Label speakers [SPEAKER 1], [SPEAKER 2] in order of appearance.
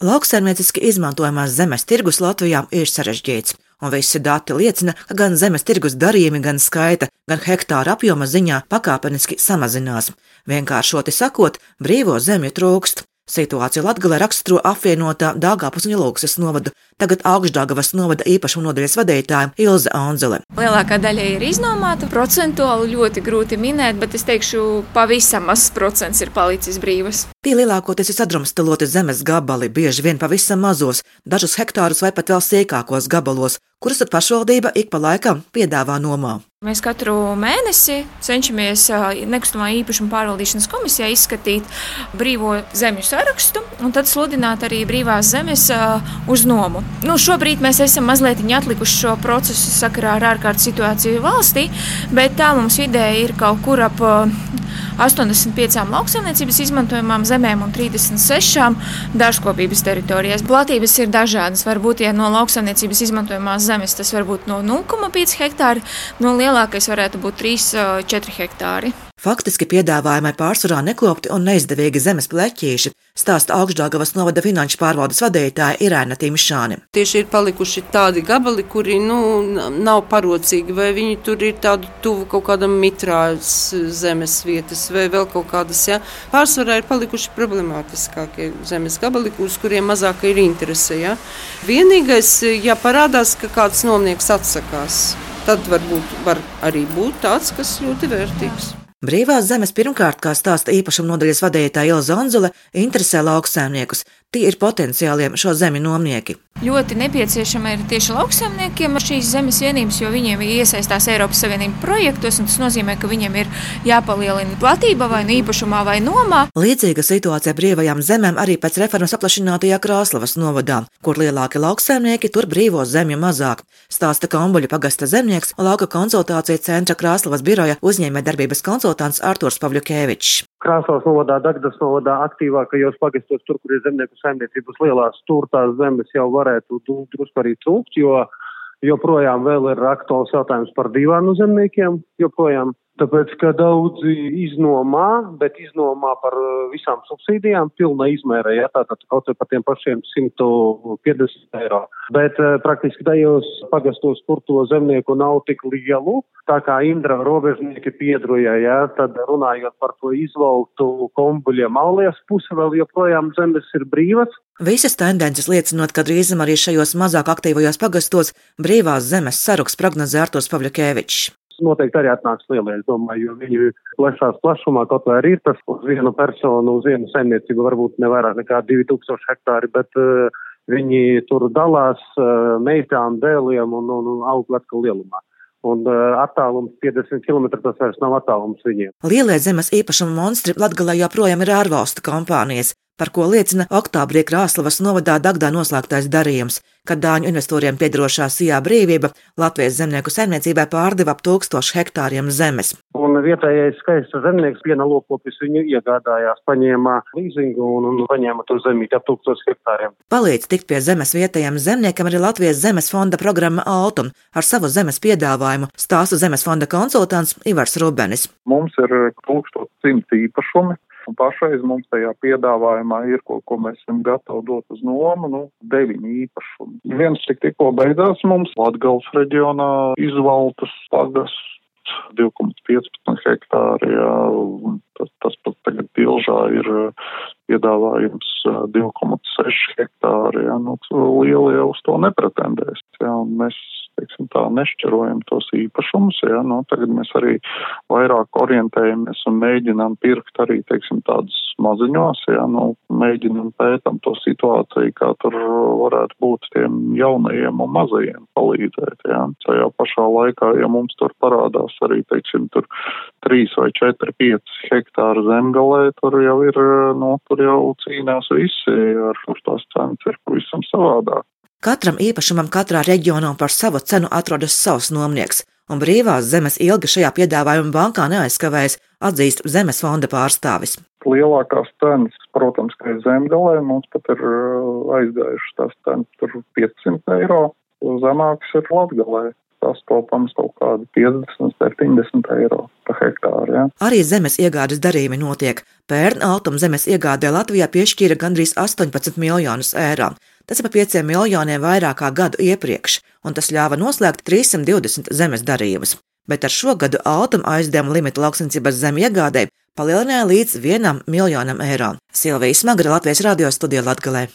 [SPEAKER 1] Lauksaimnieciski izmantojamās zemes tirgus Latvijā ir sarežģīts, un visi dati liecina, ka gan zemes tirgus darījumi, gan skaita, gan hektāra apjoma ziņā pakāpeniski samazinās. Vienkāršoti sakot, brīvo zemju trūkst. Situāciju Latgalē raksturo apvienotā Dāngāpus un Ilūksas novada, tagad Augšdāgavas novada īpašuma nodaļas vadītāja Ilze Anzele.
[SPEAKER 2] Lielākā daļa ir iznomāta, procentuāli ļoti grūti minēt, bet es teikšu, pavisam mazs procents ir palicis brīvas.
[SPEAKER 1] Tie lielākoties ir sadrumstaloti zemes gabali, bieži vien pavisam mazos, dažus hektārus vai pat vēl sīkākos gabalos, kurus pašvaldība ik pa laikam piedāvā nomā.
[SPEAKER 2] Mēs katru mēnesi cenšamies nekustamā īpašuma pārvaldīšanas komisijā izskatīt brīvo zemju sarakstu un tad sludināt arī brīvās zemes uz nomu. Nu, šobrīd mēs esam mazliet atlikuši šo procesu sakarā ar ārkārtas situāciju valstī, bet tā mums vidēji ir kaut kur ap 85 lauksaimniecības izmantojamām zemēm un 36 dārzkopības teritorijās. Platības ir dažādas. Varbūt, ja no lauksaimniecības izmantojamās zemes tas var būt no 0,5 hektāra, no lielākais varētu būt 3-4 hektāri.
[SPEAKER 1] Faktiski piedāvājumai pārsvarā nekopti un neizdevīgi zemes pleķīši, stāsta augšdāgavas novada finanšu pārvaldes vadītāja Irēna Timšāni.
[SPEAKER 3] Tieši ir palikuši tādi gabali, kuri nu, nav parocīgi, vai viņi tur ir tādu tuvu kaut kādam mitrās zemes vietas, vai vēl kaut kādas. Ja? Pārsvarā ir palikuši problemātiskākie zemes gabali, uz kuriem mazāk ir interese. Ja? Vienīgais, ja parādās, ka kāds nomnieks atsakās, tad varbūt var arī būt tāds, kas ļoti vērtīgs.
[SPEAKER 1] Brīvās zemes pirmkārt, kā stāsta īpašuma nodaļas vadītāja Ilza Onzule, interesē lauksaimniekus. Tie ir potenciāliem šo zemi nomnieki.
[SPEAKER 2] Ļoti nepieciešama ir tieši lauksaimniekiem šīs zemes vienības, jo viņiem ir iesaistās Eiropas Savienības projektos, un tas nozīmē, ka viņiem ir jāpalielina platība vai nu īpašumā vai nomā.
[SPEAKER 1] Līdzīga situācija brīvajām zemēm arī pēc reformas paplašinātajā Krāslavas novadā, kur lielāki lauksaimnieki tur brīvo zemju mazāk. Stāsta Kambuļa pagasta zemnieks lauka konsultācija centra Krāslavas biroja uzņēmē darbības konsultants Arturs Pavļukevičs.
[SPEAKER 4] Krāsās novadā, Dagdas novadā aktīvākajos pagastos, tur, kur ir zemnieku saimniecības lielās stūrtās zemes, jau varētu drusku arī trūkt, jo joprojām vēl ir aktuāls jautājums par divānu zemniekiem, joprojām Tāpēc, ka daudzi iznomā, bet iznomā par uh, visām subsīdijām pilna izmērē, ja tātad kaut vai par tiem pašiem 150 eiro. Bet uh, praktiski tajos pagastos, kur to zemnieku nav tik lielu, tā kā Indra robežnieki piedroja, ja, tad runājot par to izvaltu kombuļiem aulies puse vēl joprojām zemes ir brīvas.
[SPEAKER 1] Visas tendences liecinot, ka drīzum arī šajos mazāk aktīvajos pagastos brīvās zemes saruks prognozē Artos Pavļukevičs
[SPEAKER 4] noteikti arī atnāks lielie, es domāju, jo viņi plešās plašumā, kaut vai arī ir tas uz vienu personu, uz vienu saimniecību varbūt ne vairāk nekā 2000 hektāri, bet uh, viņi tur dalās uh, meitām, dēliem un, un, un augļu atkal lielumā. Un uh, attālums 50 km tas vairs nav attālums viņiem.
[SPEAKER 1] Lielie zemes īpašuma monstri Latgalā joprojām ir ārvalstu kompānijas par ko liecina oktobrī Krāslavas novadā Dagdā noslēgtais darījums, kad dāņu investoriem piedarošā Sijā brīvība Latvijas zemnieku saimniecībai pārdeva ap tūkstošu hektāriem zemes.
[SPEAKER 4] Un vietējais skaists zemnieks piena lokopis viņu iegādājās, paņēma līzingu un, un paņēma to zemīti ap tūkstošu hektāriem.
[SPEAKER 1] Palīdz tikt pie zemes vietējiem zemniekam arī Latvijas zemes fonda programma Altum ar savu zemes piedāvājumu stāsta zemes fonda konsultants Ivars Rubenis.
[SPEAKER 5] Mums ir 1100 īpašumi Un pašreiz mums tajā piedāvājumā ir, ko, ko mēs esam gatavi dot uz nomu, nu, deviņi īpašumi. Viens tik tikko beidzās mums. Latgals reģionā izvaltas pagas 2,15 hektāri, jā, tas, tas pat tagad pilžā ir piedāvājums 2,6 hektāri, jā, nu, lielie uz to nepretendēs, jā, un mēs teiksim, tā, nešķirojam tos īpašumus. Ja, nu, tagad mēs arī vairāk orientējamies un mēģinām pirkt arī teiksim, tādus maziņos, ja, nu, mēģinām pētam to situāciju, kā tur varētu būt tiem jaunajiem un mazajiem palīdzēt. Ja. Tajā pašā laikā, ja mums tur parādās arī, teiksim, tur 3 vai 4, 5 hektāri zemgalē, tur jau ir, nu, tur jau cīnās visi, ar kur tās cenas ir pavisam savādāk.
[SPEAKER 1] Katram īpašumam katrā reģionā par savu cenu atrodas savs nomnieks, un brīvās zemes ilgi šajā piedāvājuma bankā neaizskavējas, atzīst zemes fonda pārstāvis.
[SPEAKER 5] Lielākās cenas, protams, ka ir zemgalē, mums pat ir uh, aizgājušas tās cenas tur 500 eiro, zemākas ir Latgalē. sastopams kaut kādi 50, 70 eiro par hektāru. Ja.
[SPEAKER 1] Arī zemes iegādes darījumi notiek. Pērn Altum zemes iegādē Latvijā piešķīra gandrīz 18 miljonus eiro. Tas ir pa 5 miljoniem vairāk kā gadu iepriekš, un tas ļāva noslēgt 320 zemes darījumus. Bet ar šo gadu Altum aizdevumu limitu lauksaimniecības zemi iegādē palielināja līdz 1 miljonam eiro. Silvija Smagra Latvijas radio studijā Latgalē.